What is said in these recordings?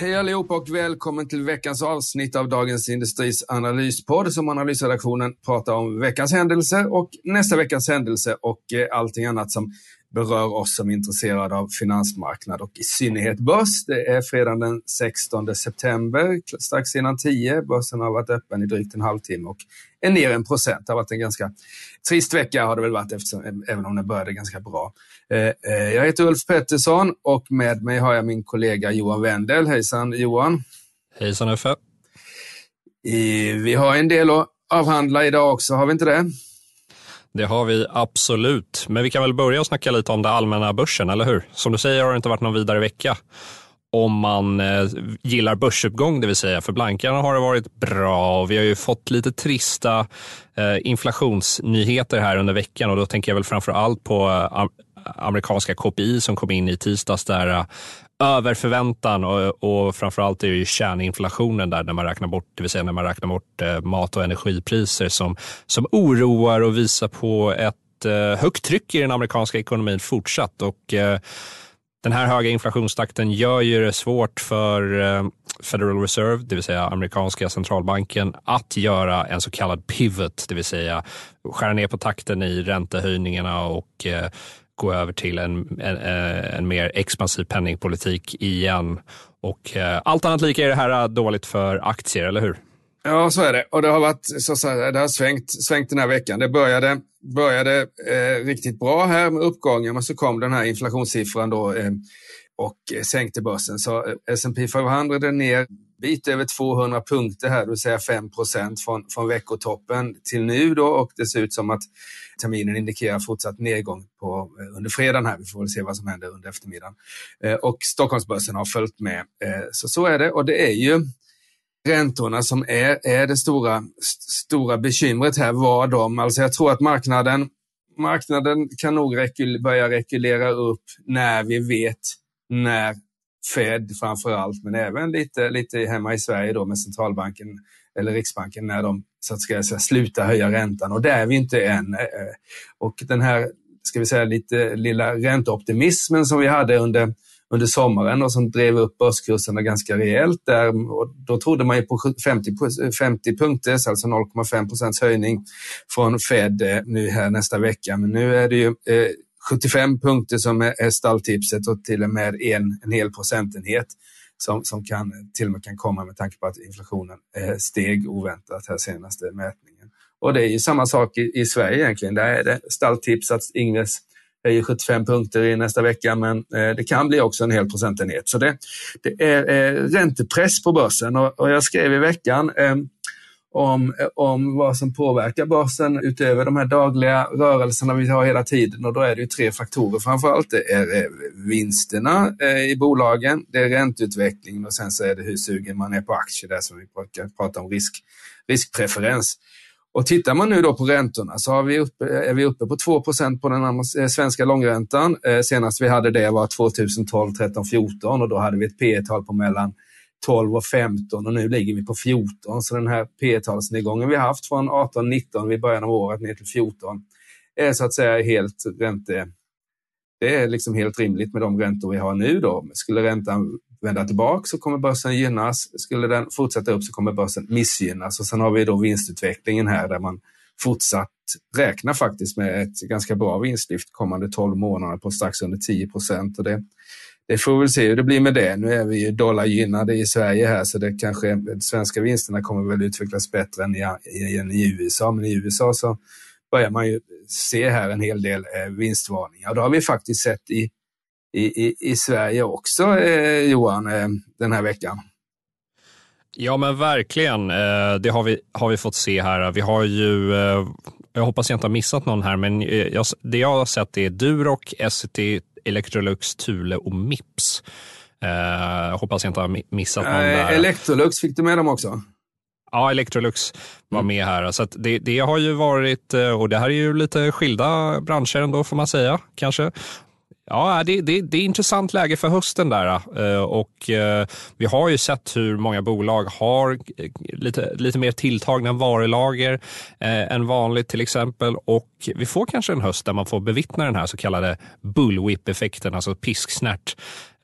Hej allihopa och välkommen till veckans avsnitt av Dagens Industris analyspodd som analysredaktionen pratar om veckans händelser och nästa veckas händelse och eh, allting annat som berör oss som är intresserade av finansmarknad och i synnerhet börs. Det är fredag den 16 september, strax innan 10. Börsen har varit öppen i drygt en halvtimme och är ner en procent. Det har varit en ganska trist vecka har det väl varit, eftersom, även om den började ganska bra. Eh, eh, jag heter Ulf Pettersson och med mig har jag min kollega Johan Wendel. Hejsan Johan! Hejsan Uffe! Vi har en del att avhandla idag också, har vi inte det? Det har vi absolut. Men vi kan väl börja och snacka lite om det allmänna börsen, eller hur? Som du säger har det inte varit någon vidare vecka om man eh, gillar börsuppgång, det vill säga för blankarna har det varit bra. Vi har ju fått lite trista eh, inflationsnyheter här under veckan och då tänker jag väl framför allt på eh, amerikanska KPI som kom in i tisdags där över förväntan och, och framförallt är det ju kärninflationen där när man räknar bort, det vill säga när man räknar bort eh, mat och energipriser som, som oroar och visar på ett eh, högt tryck i den amerikanska ekonomin fortsatt. Och, eh, den här höga inflationstakten gör ju det svårt för Federal Reserve, det vill säga amerikanska centralbanken, att göra en så kallad pivot, det vill säga skära ner på takten i räntehöjningarna och gå över till en, en, eh, en mer expansiv penningpolitik igen. Och eh, allt annat lika är det här eh, dåligt för aktier, eller hur? Ja, så är det. Och det har, varit, så, säga, det har svängt, svängt den här veckan. Det började, började eh, riktigt bra här med uppgången, men så kom den här inflationssiffran då eh, och eh, sänkte börsen. Så S&P 500 är ner bit över 200 punkter här, det vill säga 5 procent från, från veckotoppen till nu då och det ser ut som att terminen indikerar fortsatt nedgång på, eh, under fredagen här. Vi får väl se vad som händer under eftermiddagen. Eh, och Stockholmsbörsen har följt med. Eh, så så är det och det är ju räntorna som är, är det stora, stora bekymret här var de. Alltså jag tror att marknaden, marknaden kan nog rekul, börja rekulera upp när vi vet när Fed framför allt, men även lite, lite hemma i Sverige då med centralbanken eller Riksbanken när de så att säga, slutar höja räntan och där är vi inte än. Eh, eh, och den här, ska vi säga, lite lilla ränteoptimismen som vi hade under under sommaren och som drev upp börskurserna ganska rejält. Där, och då trodde man ju på 50, 50 eh, punkter, alltså 0,5 procents höjning från Fed nu här nästa vecka. Men nu är det ju eh, 75 punkter som är stalltipset och till och med en, en hel procentenhet som, som kan, till och med kan komma med tanke på att inflationen eh, steg oväntat här senaste mätningen. Och det är ju samma sak i, i Sverige egentligen. Där är det stalltips att Ingves höjer 75 punkter i nästa vecka, men eh, det kan bli också en hel procentenhet. Så det, det är eh, räntepress på börsen och, och jag skrev i veckan eh, om, om vad som påverkar börsen utöver de här dagliga rörelserna vi har hela tiden. Och då är det ju tre faktorer framför allt. Det är vinsterna eh, i bolagen, det är ränteutvecklingen och sen så är det hur sugen man är på aktier, där som vi brukar prata om risk, riskpreferens. Och tittar man nu då på räntorna så har vi uppe, är vi uppe på 2% på den eh, svenska långräntan. Eh, senast vi hade det var 2012, 13, 14 och då hade vi ett P tal på mellan 12 och 15 och nu ligger vi på 14. Så den här P talsnedgången vi haft från 18, 19 vid början av året ner till 14 är så att säga helt ränte... Det är liksom helt rimligt med de räntor vi har nu. Då. Skulle räntan vända tillbaka så kommer börsen gynnas. Skulle den fortsätta upp så kommer börsen missgynnas. Och sen har vi då vinstutvecklingen här där man fortsatt räknar faktiskt med ett ganska bra vinstlyft kommande 12 månader på strax under 10 procent. Det, det får vi väl se hur det blir med det. Nu är vi ju dollargynnade i Sverige här så det kanske, de svenska vinsterna kommer väl utvecklas bättre än i, än i USA. Men i USA så börjar man ju se här en hel del eh, vinstvarningar. Det har vi faktiskt sett i i, i, i Sverige också, eh, Johan, eh, den här veckan. Ja, men verkligen. Eh, det har vi, har vi fått se här. Vi har ju, eh, jag hoppas jag inte har missat någon här, men eh, jag, det jag har sett är Duroc, Essity, Electrolux, Thule och Mips. Jag hoppas jag inte har missat någon där. Electrolux, fick du med dem också? Ja, Electrolux var med här. Så det, det har ju varit, och det här är ju lite skilda branscher ändå får man säga kanske. Ja, det, det, det är intressant läge för hösten där eh, och eh, vi har ju sett hur många bolag har eh, lite, lite mer tilltagna varulager än vanligt till exempel och vi får kanske en höst där man får bevittna den här så kallade bullwhip-effekten, alltså pisksnärt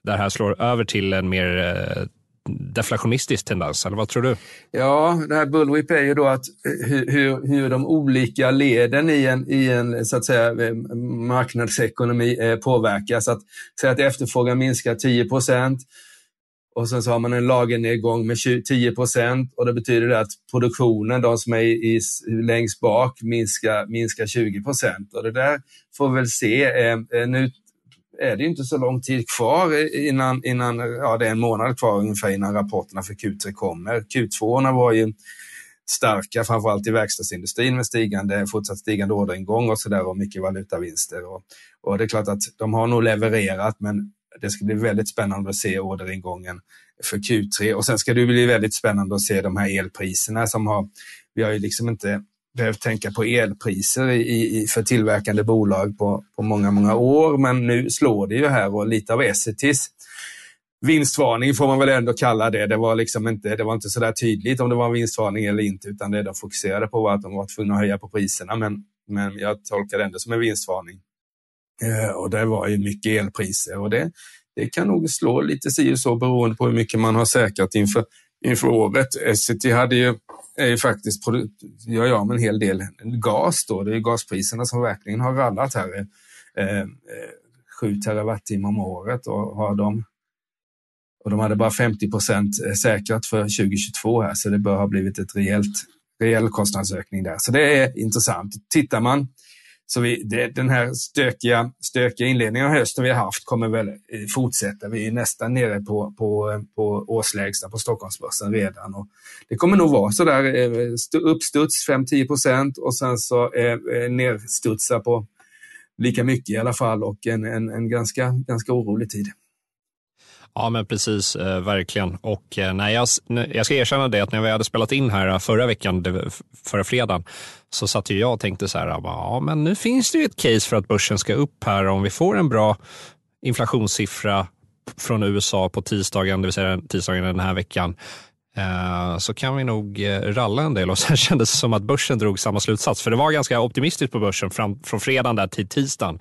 där det här slår över till en mer deflationistisk tendens, eller vad tror du? Ja, det här bullwhip är ju då att eh, hur, hur, hur de olika leden i en, i en så att säga, eh, marknadsekonomi eh, påverkas. Att säg att efterfrågan minskar 10 procent och sen så har man en lagernedgång med 10 procent. och det betyder det att produktionen, de som är i, längst bak, minskar, minskar 20 procent. Och det där får vi väl se. Nu är det inte så lång tid kvar innan, innan ja, det är en månad kvar ungefär innan rapporterna för Q3 kommer. Q2 var ju starka, framförallt i verkstadsindustrin med stigande, fortsatt stigande orderingång och sådär och mycket valutavinster. Och, och det är klart att de har nog levererat, men det ska bli väldigt spännande att se orderingången för Q3 och sen ska det bli väldigt spännande att se de här elpriserna som har, vi har ju liksom inte behövt tänka på elpriser i, i, för tillverkande bolag på, på många, många år. Men nu slår det ju här och lite av Essitis vinstvarning får man väl ändå kalla det. Det var liksom inte, det var inte så där tydligt om det var en vinstvarning eller inte, utan det de fokuserade på var att de var tvungna att höja på priserna. Men, men jag tolkar det ändå som en vinstvarning. Eh, och det var ju mycket elpriser och det, det kan nog slå lite si och så beroende på hur mycket man har säkrat inför, inför året. Essity hade ju är ju faktiskt, gör jag med en hel del gas då. Det är gaspriserna som verkligen har rallat här. Eh, eh 7 terawattimmar om året och har de och de hade bara 50 procent eh, säkrat för 2022 här, så det bör ha blivit ett rejält, rejäl kostnadsökning där. Så det är intressant. Tittar man så vi, det, den här stökiga, stökiga inledningen av hösten vi har haft kommer väl eh, fortsätta. Vi är nästan nere på, på, på årslägsta på Stockholmsbörsen redan. Och det kommer nog vara så där eh, uppstuds 5-10 procent och sen så eh, eh nerstudsa på lika mycket i alla fall och en, en, en ganska, ganska orolig tid. Ja, men precis, eh, verkligen. Och eh, när jag, jag ska erkänna det att när vi hade spelat in här eh, förra veckan, förra fredagen, så satt ju jag och tänkte så här, ja, men nu finns det ju ett case för att börsen ska upp här om vi får en bra inflationssiffra från USA på tisdagen, det vill säga tisdagen den här veckan. Eh, så kan vi nog ralla en del och sen kändes det som att börsen drog samma slutsats. För det var ganska optimistiskt på börsen fram, från fredagen där till tisdagen.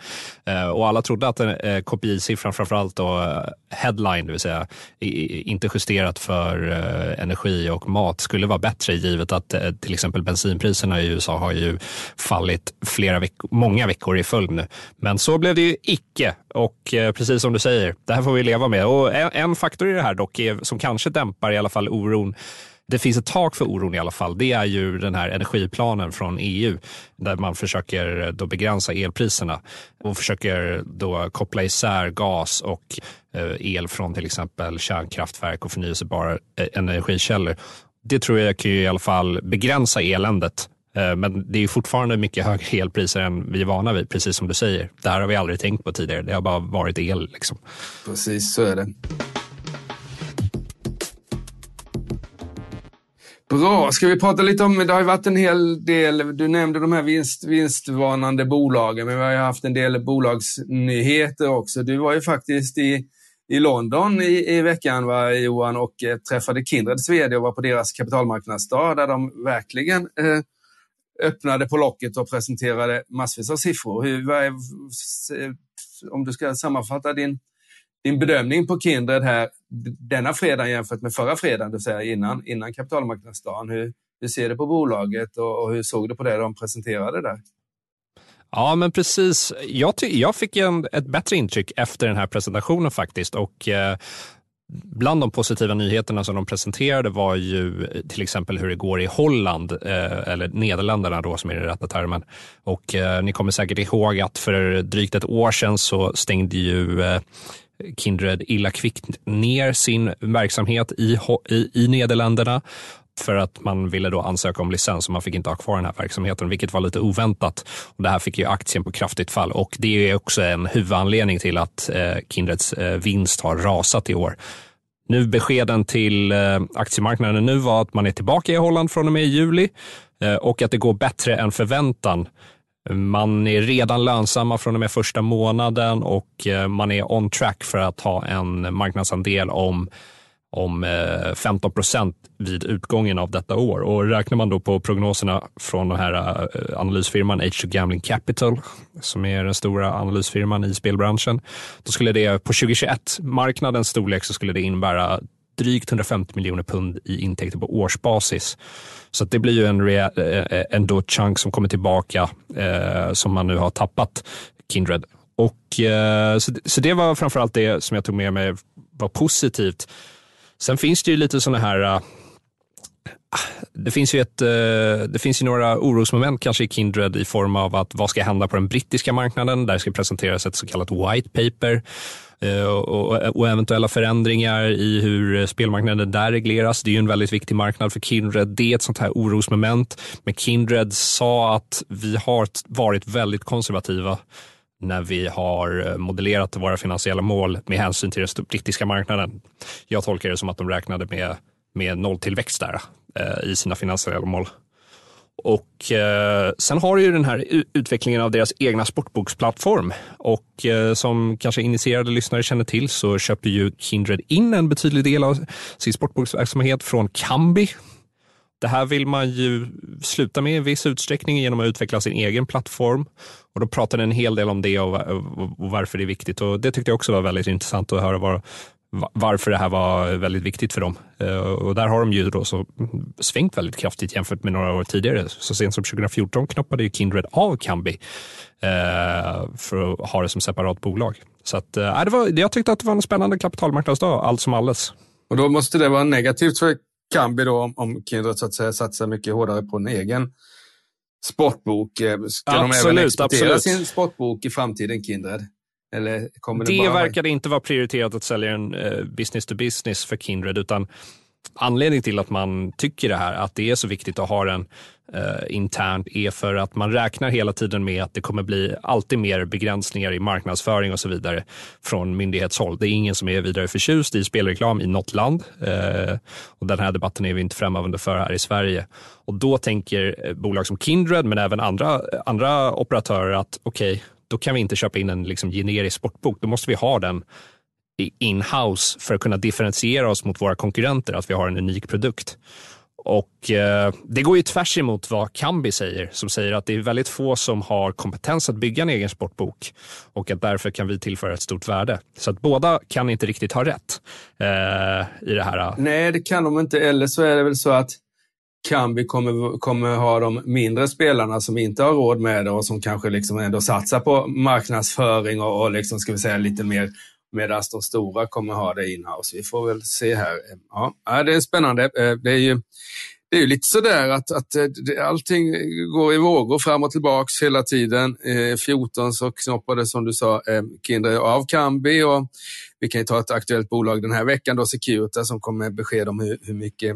Och alla trodde att KPI-siffran, framförallt då headline, det vill säga inte justerat för eh, energi och mat, skulle vara bättre givet att eh, till exempel bensinpriserna i USA har ju fallit flera veck många veckor i följd nu. Men så blev det ju icke. Och eh, precis som du säger, det här får vi leva med. Och en, faktor i det här dock är, som kanske dämpar i alla fall oron det finns ett tak för oron i alla fall. Det är ju den här energiplanen från EU där man försöker då begränsa elpriserna och försöker då koppla isär gas och eh, el från till exempel kärnkraftverk och förnyelsebara eh, energikällor. Det tror jag kan ju i alla fall begränsa eländet. Eh, men det är fortfarande mycket högre elpriser än vi är vana vid, precis som du säger. Det här har vi aldrig tänkt på tidigare. Det har bara varit el. Liksom. Precis, så är det. Bra, ska vi prata lite om, det har ju varit en hel del, du nämnde de här vinst, vinstvarnande bolagen, men vi har ju haft en del bolagsnyheter också. Du var ju faktiskt i, i London i, i veckan va, Johan och eh, träffade Kindreds vd och var på deras kapitalmarknadsdag där de verkligen eh, öppnade på locket och presenterade massvis av siffror. Hur, är, om du ska sammanfatta din din bedömning på Kindred här denna fredag jämfört med förra fredagen, det vill säga innan, innan kapitalmarknadsdagen. Hur, hur ser du på bolaget och, och hur såg du på det de presenterade där? Ja, men precis. Jag, jag fick en, ett bättre intryck efter den här presentationen faktiskt. Och eh, Bland de positiva nyheterna som de presenterade var ju till exempel hur det går i Holland, eh, eller Nederländerna då som är den rätta termen. Och eh, ni kommer säkert ihåg att för drygt ett år sedan så stängde ju eh, Kindred illa kvickt ner sin verksamhet i, i, i Nederländerna för att man ville då ansöka om licens och man fick inte ha kvar den här verksamheten, vilket var lite oväntat. Och det här fick ju aktien på kraftigt fall och det är också en huvudanledning till att eh, Kindreds eh, vinst har rasat i år. Nu beskeden till eh, aktiemarknaden nu var att man är tillbaka i Holland från och med i juli eh, och att det går bättre än förväntan. Man är redan lönsamma från och med första månaden och eh, man är on track för att ha en marknadsandel om om eh, 15 procent vid utgången av detta år. Och räknar man då på prognoserna från den här eh, analysfirman H2 Gambling Capital, som är den stora analysfirman i spelbranschen, då skulle det på 2021, marknadens storlek, så skulle det innebära drygt 150 miljoner pund i intäkter på årsbasis. Så det blir ju en, en eh, då chunk som kommer tillbaka eh, som man nu har tappat Kindred. Och, eh, så, så det var framförallt det som jag tog med mig var positivt. Sen finns det ju lite sådana här eh, det finns ju, ett, eh, det finns ju några orosmoment kanske i Kindred i form av att vad ska hända på den brittiska marknaden? Där ska presenteras ett så kallat white paper Eh, och, och, eventuella förändringar i hur eh, spelmarknaden där regleras. Det är ju en väldigt viktig marknad för Kindred. Det är ett sånt här orosmoment. Men Kindred sa att vi har varit väldigt konservativa när vi har eh, modellerat våra finansiella mål med hänsyn till den brittiska marknaden. Jag tolkar det som att de räknade med, med nolltillväxt där eh, i sina finansiella mål. Och eh, sen har du ju den här utvecklingen av deras egna sportboksplattform. Och eh, som kanske initierade lyssnare känner till så köper ju Kindred in en betydlig del av sin sportboksverksamhet från Kambi det här vill man ju sluta med i viss utsträckning genom att utveckla sin egen plattform. Och då pratade en hel del om det och, varför det är viktigt. Och Det tyckte jag också var väldigt intressant att höra vad, varför det här var väldigt viktigt för dem. Eh, och där har de ju då så svängt väldigt kraftigt jämfört med några år tidigare. Så sent som 2014 knoppade ju Kindred av Kambi eh, för att ha det som separat bolag. Så att, äh, det var, jag tyckte att det var en spännande kapitalmarknadsdag, allt som alles. Och då måste det vara negativt för Kambi då, om, Kindred så att säga satsar mycket hårdare på en egen sportbok. Eh, ska absolut, de även exportera absolut. sin sportbok i framtiden, Kindred? Eller kommer det det bara... verkade inte vara prioriterat att sälja en uh, business to business för Kindred, utan anledningen till att man tycker det här, att det är så viktigt att ha den eh, internt, är för att man räknar hela tiden med att det kommer bli alltid mer begränsningar i marknadsföring och så vidare från myndighetshåll. Det är ingen som är vidare förtjust i spelreklam i något land eh, och den här debatten är vi inte främmande för här i Sverige. Och då tänker eh, bolag som Kindred, men även andra, andra operatörer att okej, okay, då kan vi inte köpa in en liksom, generisk sportbok. Då måste vi ha den in-house för att kunna differentiera oss mot våra konkurrenter, att vi har en unik produkt. Och eh, Det går ju tvärs emot vad Kambi säger, som säger att det är väldigt få som har kompetens att bygga en egen sportbok och att därför kan vi tillföra ett stort värde. Så att båda kan inte riktigt ha rätt eh, i det här. Nej, det kan de inte. Eller så är det väl så att Kambi kommer, kommer ha de mindre spelarna som inte har råd med det och som kanske liksom ändå satsar på marknadsföring och, och liksom, ska vi säga, lite mer medan de stora kommer ha det inhouse. Vi får väl se här. Ja, det är spännande. Eh, det är ju, det är ju lite sådär att, att eh, det, allting går i vågor fram och tillbaks hela tiden. Eh, 14 så knoppade som du sa Kindred av Kambi och vi kan ju ta ett aktuellt bolag den här veckan, då Securita, som kommer med besked om hur, hur mycket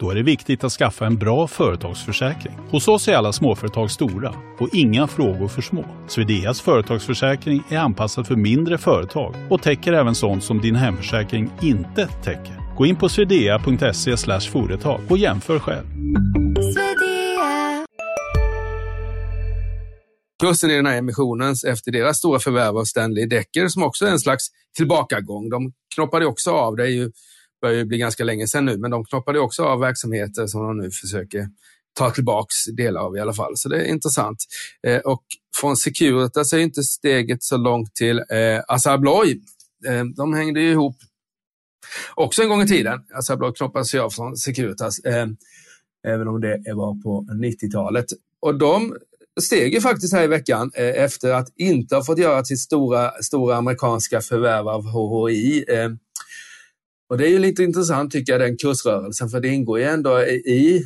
Då är det viktigt att skaffa en bra företagsförsäkring. Hos oss är alla småföretag stora och inga frågor för små. Swedeas företagsförsäkring är anpassad för mindre företag och täcker även sånt som din hemförsäkring inte täcker. Gå in på swedea.se företag och jämför själv. Kursen i den här emissionen efter deras stora förvärv av Stanley Decker som också är en slags tillbakagång. De knoppade också av, det är ju, börjar ju bli ganska länge sedan nu, men de knoppade också av verksamheter som de nu försöker ta tillbaks delar av i alla fall. Så det är intressant. Eh, och från Securitas är inte steget så långt till eh, Assa Abloy. Eh, de hängde ju ihop Också en gång i tiden. Assa Abloy knoppades ju av från Securitas, eh, även om det var på 90-talet. Och de steg ju faktiskt här i veckan eh, efter att inte ha fått göra sitt stora, stora amerikanska förvärv av HHI. Eh, och det är ju lite intressant tycker jag, den kursrörelsen, för det ingår ju ändå i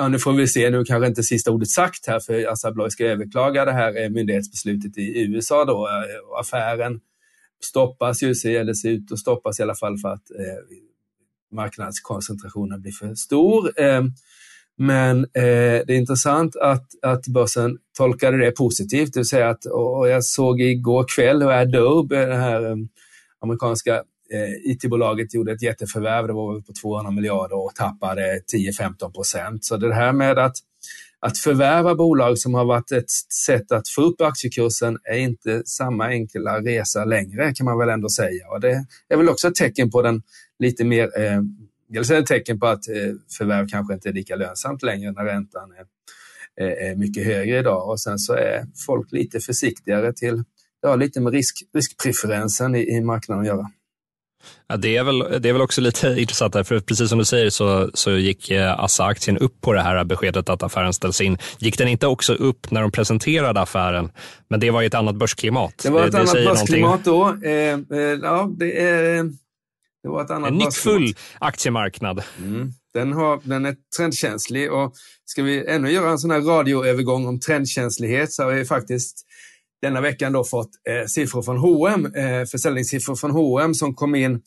Ja, nu får vi se, nu kanske inte sista ordet sagt här, för Assa Abloy ska överklaga det här eh, myndighetsbeslutet i USA då. Eh, affären stoppas ju, ser det ut att stoppas i alla fall för att eh, marknadskoncentrationen blir för stor. Eh, men eh, det är intressant att, att börsen tolkade det positivt, det vill säga att, och jag såg igår kväll hur Adobe, eh, den här amerikanska eh, IT-bolaget, gjorde ett jätteförvärv, det var på 200 miljarder och tappade 10-15 procent. Så det här med att, att förvärva bolag som har varit ett sätt att få upp aktiekursen är inte samma enkla resa längre kan man väl ändå säga. Och det är väl också ett tecken på den lite mer eh, dels är det ett tecken på att eh, förvärv kanske inte är lika lönsamt längre när räntan är, är mycket högre idag och sen så är folk lite försiktigare till, ja lite med risk, riskpreferensen i, i marknaden att göra. Ja, det, är väl, det är väl också lite intressant, där, för precis som du säger så, så gick eh, Assa-aktien upp på det här beskedet att affären ställs in. Gick den inte också upp när de presenterade affären? Men det var ju ett annat börsklimat. Det var ett det, annat börsklimat då. Eh, eh, ja, det är det var ett annat en nyckfull aktiemarknad. Mm. Den, har, den är trendkänslig och ska vi ännu göra en sån här radioövergång om trendkänslighet så har vi faktiskt denna veckan då fått eh, siffror från H&M, eh, försäljningssiffror från H&M som kom in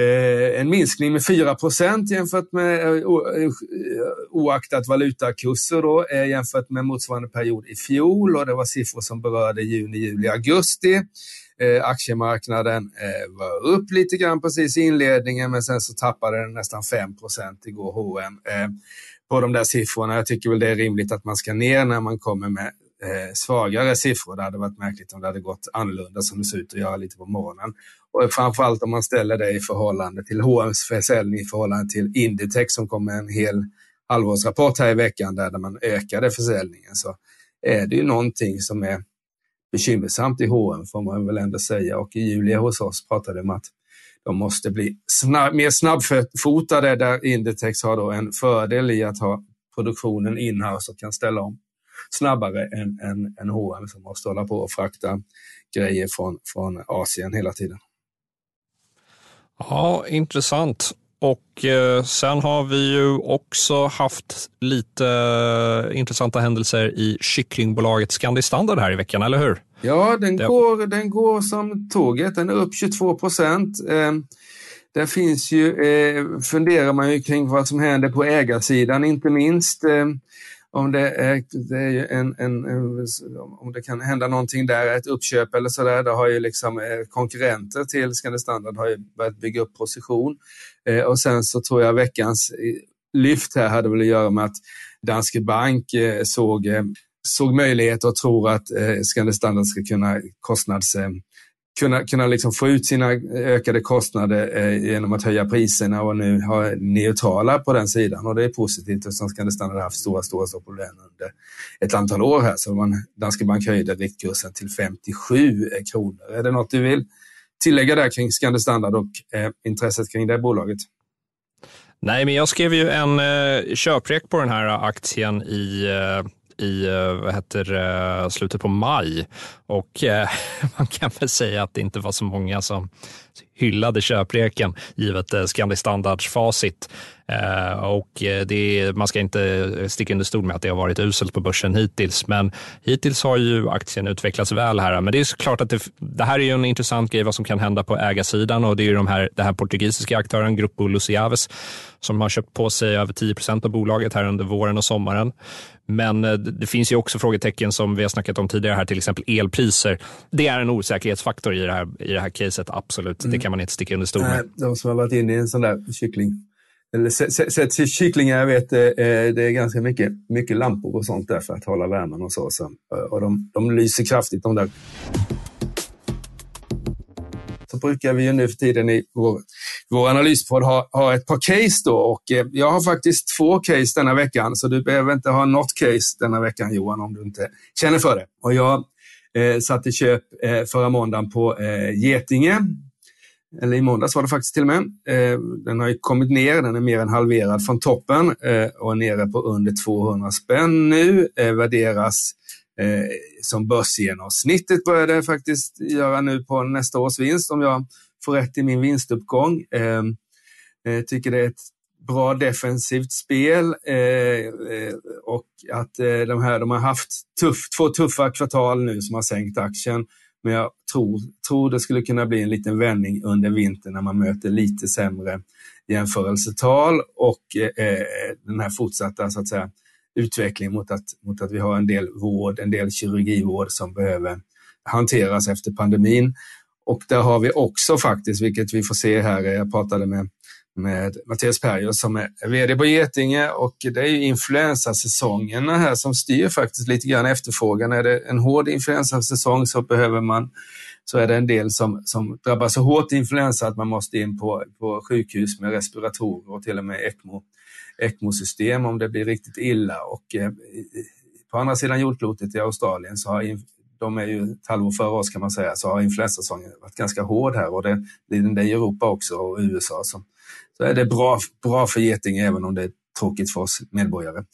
eh, en minskning med 4% jämfört med eh, eh, oaktat valutakurser då, eh, jämfört med motsvarande period i fjol och det var siffror som berörde juni, juli, augusti. Eh, aktiemarknaden eh, var upp lite grann precis i inledningen men sen så tappade den nästan 5% igår H&M eh, på de där siffrorna. Jag tycker väl det är rimligt att man ska ner när man kommer med eh, svagare siffror. Det hade varit märkligt om det hade gått annorlunda som det ser ut att göra lite på morgonen. Och framförallt om man ställer det i förhållande till H&M's försäljning i förhållande till Inditex som kom med en hel halvårsrapport här i veckan där man ökade försäljningen så är det ju någonting som är bekymmersamt i H&M får man väl ändå säga. Och i Julia hos oss pratade om att de måste bli snabb, mer snabbfotade där Inditex har då en fördel i att ha produktionen inhouse och kan ställa om snabbare än, än, än H&M som måste hålla på och frakta grejer från, från Asien hela tiden. Ja, intressant. Och eh, sen har vi ju också haft lite eh, intressanta händelser i kycklingbolaget Scandi Standard här i veckan, eller hur? Ja, den, det... går, den går som tåget. Den är upp 22 procent. Eh, där finns ju, eh, funderar man ju kring vad som händer på ägarsidan, inte minst. Om det, är, det är en, en, om det kan hända någonting där, ett uppköp eller så där. Det har ju liksom eh, konkurrenter till Scandi Standard har ju börjat bygga upp position. Eh, och sen så tror jag veckans eh, lyft här hade väl att göra med att Danske Bank eh, såg, såg möjligheter och tror att Scandi Standard ska kunna kostnads kunna, kunna liksom få ut sina eh, ökade kostnader eh, genom att höja priserna och nu ha neutrala på den sidan. Och det är positivt eftersom Scandi Standard har haft stora, stora, stora problem under ett antal år här. Så man, Danske Bank höjde riktkursen till 57 eh, kronor. Är det något du vill tillägga där kring Scandi Standard och eh, intresset kring det bolaget? Nej, men jag skrev ju en eh, köprek på den här aktien i eh i eh, vad heter, slutet på maj och eh, man kan väl säga att det inte var så många som hyllade köpreken givet eh, Scandi Standards facit. Eh, och eh, det, man ska inte eh, sticka under stol med att det har varit uselt på börsen hittills, men hittills har ju aktien utvecklats väl här. Men det är såklart att det, det här är ju en intressant grej vad som kan hända på ägarsidan och det är ju de här, den här portugisiska aktören Grupo Luciaves som har köpt på sig över 10 procent av bolaget här under våren och sommaren. Men eh, det finns ju också frågetecken som vi har snackat om tidigare här, till exempel elpriser. Det är en osäkerhetsfaktor i det här, i det här caset, absolut. Mm. Det kan man inte sticka under stol med. de som har varit inne i en sån där kyckling eller sett kycklingar, jag vet, eh, det är ganska mycket, mycket lampor och sånt där för att hålla värmen och så. så och de, de lyser kraftigt de där. Så brukar vi ju nu för tiden i vår, vår analyspodd ha, ha ett par case då och eh, jag har faktiskt två case denna veckan så du behöver inte ha något case denna veckan Johan om du inte känner för det. Och jag eh, satt i köp eh, förra måndagen på eh, Getinge eller i måndags var det faktiskt till och med. Eh, den har kommit ner, den är mer än halverad från toppen eh, och är nere på under 200 spänn nu. Eh, värderas som börsgenomsnittet börjar det faktiskt göra nu på nästa års vinst om jag får rätt i min vinstuppgång. Jag tycker det är ett bra defensivt spel eh, eh och att eh, de här, de har haft tuff, två tuffa kvartal nu som har sänkt aktien. Men jag tror, tror det skulle kunna bli en liten vändning under vintern när man möter lite sämre jämförelsetal och eh, eh, den här fortsatta så att säga, utvecklingen mot att, mot att vi har en del vård, en del kirurgivård som behöver hanteras efter pandemin. Och där har vi också faktiskt, vilket vi får se här, jag pratade med, med Mattias Perjo, som är VD på Getinge och det är ju influensasäsongerna här som styr faktiskt lite grann efterfrågan. Är det en hård influensasäsong så behöver man så är det en del som, som drabbas så hårt i influensa att man måste in på, på sjukhus med respiratorer och till och med ECMO, ECMO-system om det blir riktigt illa. Och, eh, på andra sidan jordklotet i Australien så har de är ju ett halvår före oss kan man säga, så har influensasäsongen varit ganska hård här och det, det är den i Europa också och USA. som så är det bra, bra för Getinge även om det är tråkigt för oss medborgare.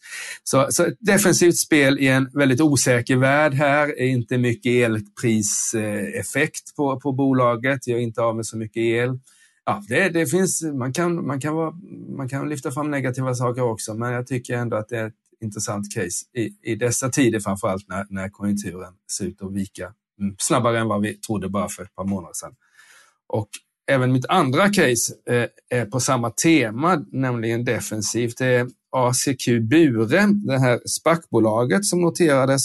Så, så ett defensivt spel i en väldigt osäker värld här, är inte mycket elpriseffekt på, på bolaget, gör inte av med så mycket el. Ja, det, det finns, man, kan, man, kan vara, man kan lyfta fram negativa saker också, men jag tycker ändå att det är ett intressant case i, i dessa tider, framförallt när, när konjunkturen ser ut att vika snabbare än vad vi trodde bara för ett par månader sedan. Och även mitt andra case eh, är på samma tema, nämligen defensivt. Det är ACQ Bure, det här SPAC-bolaget som noterades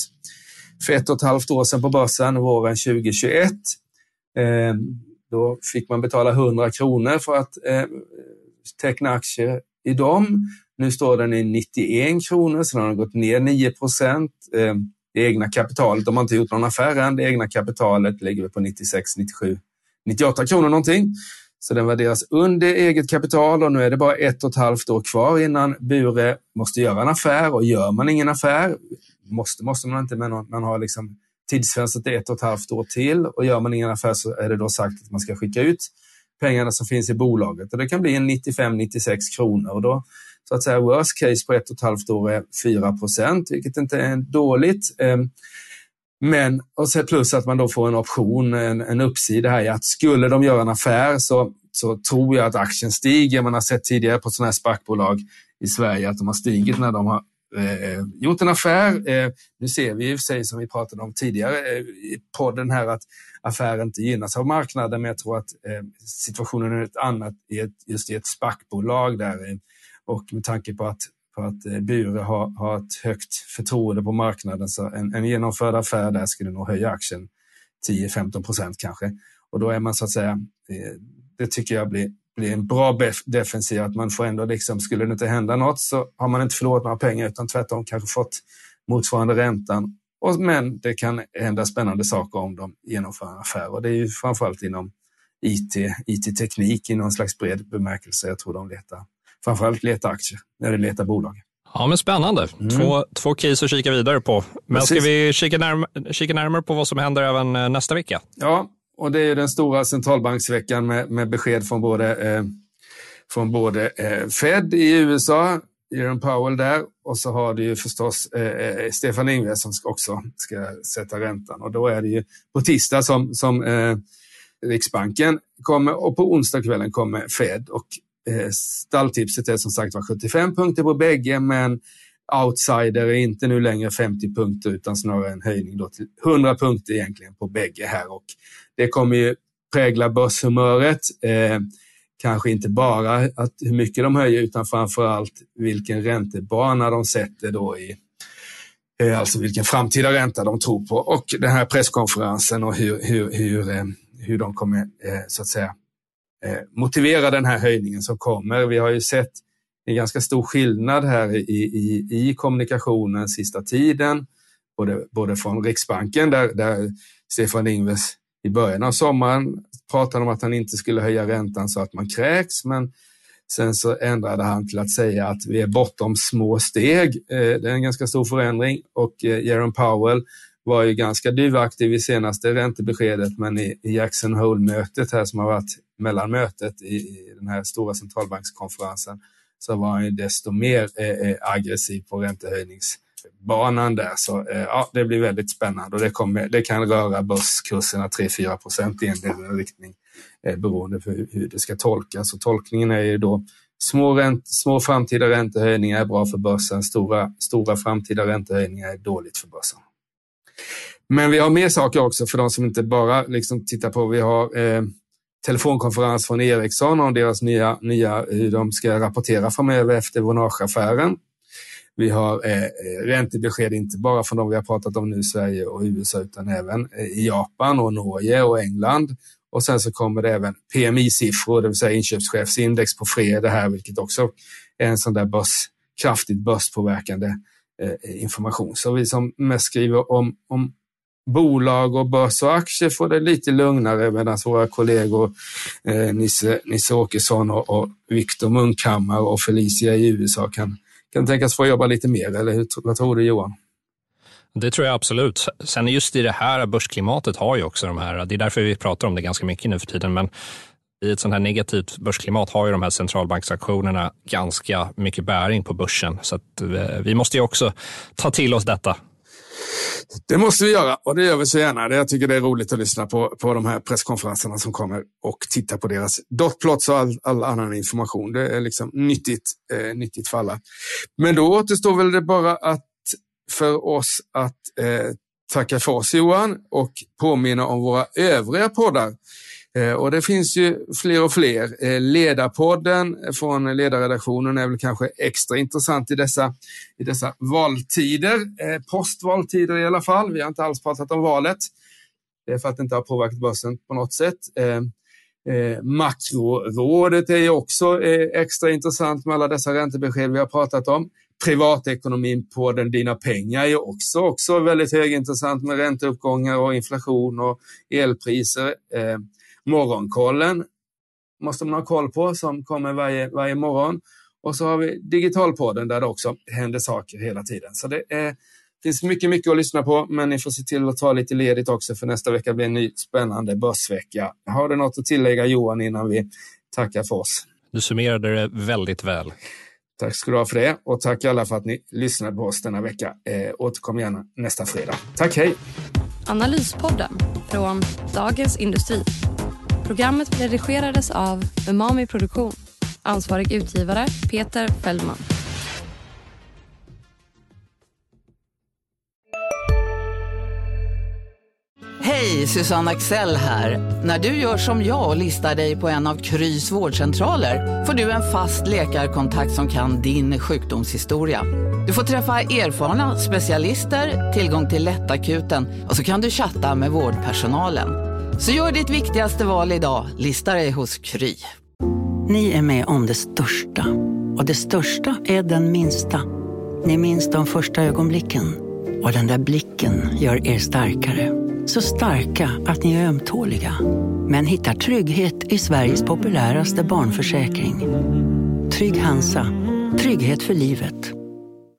för ett och ett halvt år sedan på börsen våren 2021. Eh, då fick man betala 100 kronor för att eh, teckna aktier i dem. Nu står den i 91 kronor, så den har gått ner 9 procent. Det egna kapitalet, de har inte gjort någon affär än, det egna kapitalet ligger på 96, 97 98 kronor någonting. Så den värderas under eget kapital och nu är det bara ett och ett halvt år kvar innan Bure måste göra en affär och gör man ingen affär, måste, måste man inte, men man har liksom tidsfönstret ett och ett halvt år till och gör man ingen affär så är det då sagt att man ska skicka ut pengarna som finns i bolaget och det kan bli en 95-96 kronor och då så att säga worst case på ett och ett halvt år är 4 procent, vilket inte är dåligt. Ehm, men och så plus att man då får en option, en, en uppsida här i att skulle de göra en affär så, så tror jag att aktien stiger. Man har sett tidigare på sådana här SPAC-bolag i Sverige att de har stigit när de har eh, gjort en affär. Eh, nu ser vi i och för sig, som vi pratade om tidigare eh, i podden här, att affären inte gynnas av marknaden, men jag tror att eh, situationen är ett annat i ett, just i ett SPAC-bolag där. Eh, och med tanke på att på att eh, Bure har, har ett högt förtroende på marknaden. Så en, en genomförd affär där skulle nog höja aktien 10-15 procent kanske. Och då är man så att säga, det, det tycker jag blir, blir en bra defensiv, att man får ändå liksom, skulle det inte hända något så har man inte förlorat några pengar utan tvärtom kanske fått motsvarande räntan. Och, men det kan hända spännande saker om de genomför en affär och det är ju framförallt inom IT, IT-teknik i någon slags bred bemärkelse. Jag tror de letar framförallt leta aktier när det letar bolag. Ja, men spännande. Mm. Två, två case att kika vidare på. Men Precis. ska vi kika, närm kika närmare på vad som händer även eh, nästa vecka? Ja, och det är den stora centralbanksveckan med, med besked från både, eh, från både eh, Fed i USA, Jerome Powell där, och så har du ju förstås eh, eh Stefan Ingves som ska också ska sätta räntan. Och då är det ju på tisdag som, som eh, Riksbanken kommer och på onsdagskvällen kommer Fed. Och Eh, stalltipset är som sagt var 75 punkter på bägge, men outsider är inte nu längre 50 punkter utan snarare en höjning då till 100 punkter egentligen på bägge här. Och det kommer ju prägla börshumöret. Eh, kanske inte bara att hur mycket de höjer utan framför allt vilken räntebana de sätter då i eh, Alltså vilken framtida ränta de tror på och den här presskonferensen och hur, hur, hur, eh, hur de kommer eh, så att säga Eh, motivera den här höjningen som kommer. Vi har ju sett en ganska stor skillnad här i, i, i kommunikationen sista tiden, både, både från Riksbanken där, där Stefan Ingves i början av sommaren pratade om att han inte skulle höja räntan så att man kräks, men sen så ändrade han till att säga att vi är bortom små steg. Eh, det är en ganska stor förändring och eh, Jerome Powell var ju ganska duvaktig vid senaste räntebeskedet, men i, Jackson Hole-mötet här som har varit mellanmötet i, i den här stora centralbankskonferensen så var han ju desto mer eh, eh, aggressiv på räntehöjningsbanan där. Så eh, ja, det blir väldigt spännande och det, kommer, det kan röra börskurserna 3-4 procent i en del riktning eh, beroende på hur, hur det ska tolkas. Och tolkningen är ju då små, ränt, små framtida räntehöjningar är bra för börsen, stora, stora framtida räntehöjningar är dåligt för börsen. Men vi har mer saker också för de som inte bara liksom tittar på. Vi har eh, telefonkonferens från Ericsson om deras nya, nya, hur de ska rapportera framöver efter Vonage-affären. Vi har eh, eh räntebesked, inte bara från de vi har pratat om nu, Sverige och USA, utan även eh, i Japan och Norge och England. Och sen så kommer det även PMI-siffror, det vill säga inköpschefsindex på fredag här, vilket också är en sån där börs, kraftigt börspåverkande eh, information. Så vi som mest skriver om, om bolag och börs och aktier får det lite lugnare medan våra kollegor eh, Nisse, Nisse Åkesson och, och Viktor Munkhammar och Felicia i USA kan, kan tänkas få jobba lite mer. Eller hur, vad tror du Johan? Det tror jag absolut. Sen just i det här börsklimatet har ju också de här, det är därför vi pratar om det ganska mycket nu för tiden, men i ett sånt här negativt börsklimat har ju de här centralbanksaktionerna ganska mycket bäring på börsen. Så att eh, vi måste ju också ta till oss detta. Det måste vi göra och det gör vi så gärna. Jag tycker det är roligt att lyssna på, på de här presskonferenserna som kommer och titta på deras dotplots och all, all annan information. Det är liksom nyttigt, eh, nyttigt för alla. Men då återstår väl det bara att för oss att eh, tacka för oss Johan och påminna om våra övriga poddar. Eh, och det finns ju fler och fler. Eh, Ledarpodden från ledarredaktionen är väl kanske extra intressant i dessa, i dessa valtider, eh, postvaltider i alla fall. Vi har inte alls pratat om valet. Det är för att det inte har påverkat börsen på något sätt. Eh, makrorådet är ju också eh, extra intressant med alla dessa räntebesked vi har pratat om privatekonomin på den Dina pengar är också, också väldigt högintressant med ränteuppgångar och inflation och elpriser. Eh, morgonkollen måste man ha koll på som kommer varje, varje morgon. Och så har vi Digitalpodden där det också händer saker hela tiden. Så det är, finns mycket, mycket att lyssna på, men ni får se till att ta lite ledigt också för nästa vecka blir en ny spännande börsvecka. Har du något att tillägga Johan innan vi tackar för oss? Du summerade det väldigt väl. Tack ska du ha för det och tack alla för att ni lyssnade på oss denna vecka. Eh, återkom gärna nästa fredag. Tack, hej! Analyspodden från Dagens Industri. Programmet redigerades av Umami Produktion. Ansvarig utgivare Peter Fellman. Hej, Susanne Axel här. När du gör som jag och listar dig på en av Krys vårdcentraler får du en fast läkarkontakt som kan din sjukdomshistoria. Du får träffa erfarna specialister, tillgång till lättakuten och så kan du chatta med vårdpersonalen. Så gör ditt viktigaste val idag, lista dig hos Kry. Ni är med om det största. Och det största är den minsta. Ni minns de första ögonblicken. Och den där blicken gör er starkare. Så starka att ni är ömtåliga. Men hittar trygghet i Sveriges populäraste barnförsäkring. Trygg Hansa. Trygghet för livet.